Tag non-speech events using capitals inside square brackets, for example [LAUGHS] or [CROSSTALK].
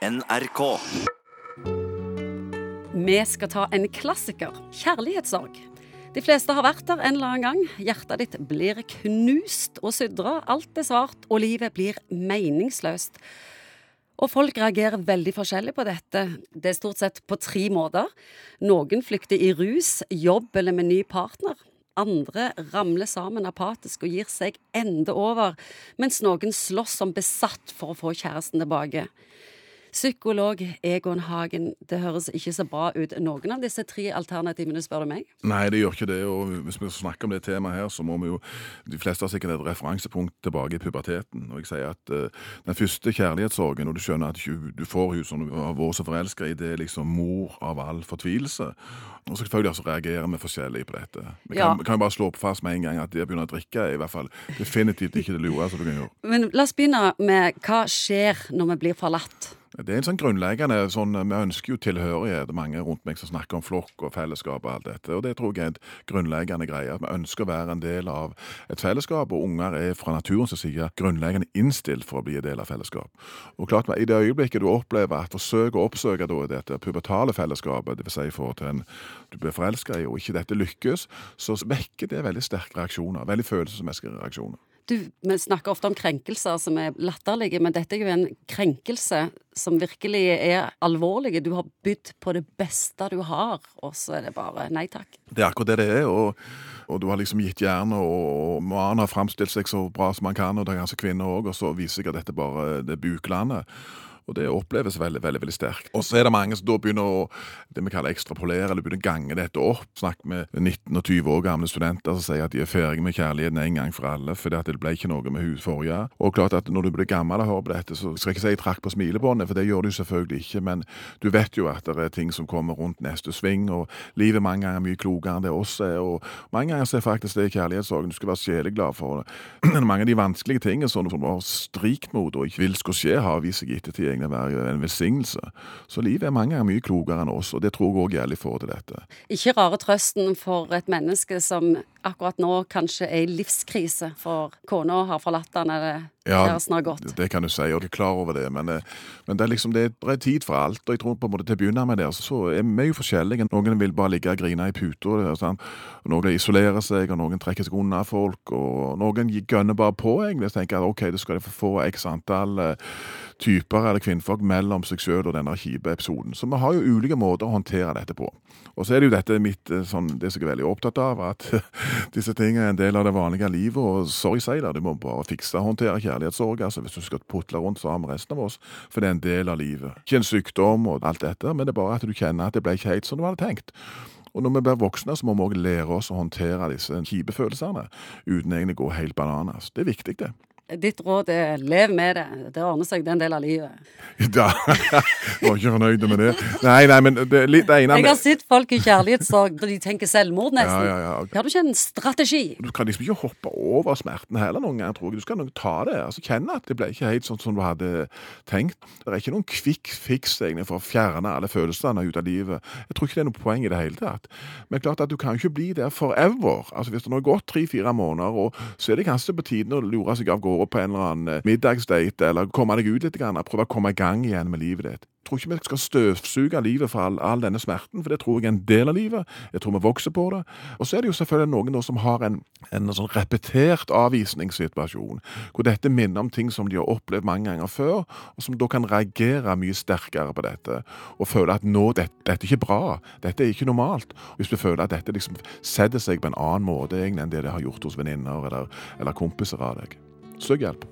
NRK. Vi skal ta en klassiker. Kjærlighetssorg. De fleste har vært der en eller annen gang. Hjertet ditt blir knust og sudra. Alt er svart, og livet blir meningsløst. Og folk reagerer veldig forskjellig på dette. Det er stort sett på tre måter. Noen flykter i rus, jobb eller med ny partner. Andre ramler sammen apatisk og gir seg ende over, mens noen slåss som besatt for å få kjæresten tilbake. Psykolog Egon Hagen, det høres ikke så bra ut, noen av disse tre alternativene, spør du meg? Nei, det gjør ikke det. og Hvis vi snakker om det temaet her, så må vi jo De fleste har sikkert et referansepunkt tilbake i puberteten. Og jeg sier at uh, den første kjærlighetssorgen, og du skjønner at du, du får henne som du har vært så forelska i, det er liksom mor av all fortvilelse. Og selvfølgelig altså reagerer vi forskjellig på dette. Vi kan, Ja. kan jo bare slå på fast med en gang at det å begynne å drikke er i hvert fall definitivt ikke det lureste du kan gjøre. Men la oss begynne med hva skjer når vi blir forlatt? Det er en sånn grunnleggende sånn, Vi ønsker jo tilhørighet. Mange rundt meg som snakker om flokk og fellesskap og alt dette. Og det tror jeg er en grunnleggende greie. At vi ønsker å være en del av et fellesskap. Og unger er fra naturens side grunnleggende innstilt for å bli en del av fellesskap. Og klart, I det øyeblikket du opplever at forsøk å oppsøke da, dette pubertale fellesskapet, dvs. Si for til en du blir forelska i, og ikke dette lykkes, så vekker det veldig sterke reaksjoner. Veldig følelsesmessige reaksjoner. Du, Vi snakker ofte om krenkelser som er latterlige, men dette er jo en krenkelse som virkelig er alvorlig. Du har bydd på det beste du har, og så er det bare nei takk. Det er akkurat det det er, og, og du har liksom gitt jernet, og, mannen har framstilt seg så bra som han kan, og det er kanskje kvinner òg, og så viser jeg at dette bare det er buklandet. Og det oppleves veldig veldig, veldig sterkt. Og så er det mange som da begynner å det vi kaller ekstrapolere, eller begynner å gange dette opp. Snakk med 19 og 20 år gamle studenter som sier at de er ferdige med kjærligheten en gang for alle, fordi at det ble ikke noe med hun forrige. Og klart at når du blir gammel og hører på dette, så skal jeg ikke si jeg trakk på smilebåndet, for det gjør du selvfølgelig ikke, men du vet jo at det er ting som kommer rundt neste sving, og livet mange ganger er mye klokere enn det oss er, og mange ganger er faktisk det kjærlighetssorgen du skal være sjeleglad for. [CLEARS THROAT] mange av de vanskelige tingene som du har strikt mot og ikke vil skal skje, har vist seg i ettertid egentlig være en velsignelse. Så livet er mange ganger mye klokere enn oss, og det tror jeg òg gjelder i forhold til dette. Ikke rare trøsten for et menneske som akkurat nå kanskje ei livskrise, for kona har forlatt han eller Ja, kjæresten har gått. Det kan du si, og jeg er klar over det, men, eh, men det er liksom det er tid for alt. Og jeg tror på en måte til å begynne med der, så er vi jo forskjellige. Noen vil bare ligge og grine i puta, noen isolerer seg, og noen trekker seg unna folk, og noen gønner bare på, egentlig. og tenker at ok, da skal de få x antall eh, typer eller kvinnfolk mellom seg selv og denne kjipe episoden. Så vi har jo ulike måter å håndtere dette på. Og så er det jo dette mitt, eh, sånn, det som jeg er veldig opptatt av, at [LAUGHS] disse tingene er en del av det vanlige livet. Og sorry, sier det, du må bare fikse og håndtere kjærlighetssorg altså, hvis du skal putle rundt sammen med resten av oss. For det er en del av livet. Ikke en sykdom og alt dette, men det er bare at du kjenner at det ble ikke helt som du hadde tenkt. Og når vi blir voksne, så må vi også lære oss å håndtere disse kjipe følelsene uten egentlig å gå helt bananas. Det er viktig, det. Ditt råd er lev med det. Det ordner seg, det er en del av livet. [LAUGHS] Da var ikke fornøyd med det. Nei, nei, men det, er litt det ene Jeg har sett folk i kjærlighetssorg når de tenker selvmord, Ja, nesten. ja, ja. Har du ikke en strategi? Du kan liksom ikke hoppe over smerten heller noen gang, tror jeg. Du skal nok ta det. altså Kjenne at det ble ikke helt sånn som du hadde tenkt. Det er ikke noen quick fix egentlig for å fjerne alle følelsene ut av livet. Jeg tror ikke det er noe poeng i det hele tatt. Men klart at du kan ikke bli der forever. Altså Hvis det nå har gått tre-fire måneder, og så er det kanskje på tide å lure seg av gårde på en eller annen eh, middagsdate, eller komme deg ut litt, grann, prøve å komme i gang igjen med livet ditt. Jeg tror ikke vi skal støvsuge livet for all, all denne smerten, for det tror jeg er en del av livet. Jeg tror vi vokser på det. Og så er det jo selvfølgelig noen da som har en, en sånn repetert avvisningssituasjon, hvor dette minner om ting som de har opplevd mange ganger før, og som da kan reagere mye sterkere på dette, og føle at nå, dette, dette er ikke bra, dette er ikke normalt. Hvis du føler at dette liksom setter seg på en annen måte egentlig enn det det har gjort hos venninner eller, eller kompiser av deg. Søk hjelp.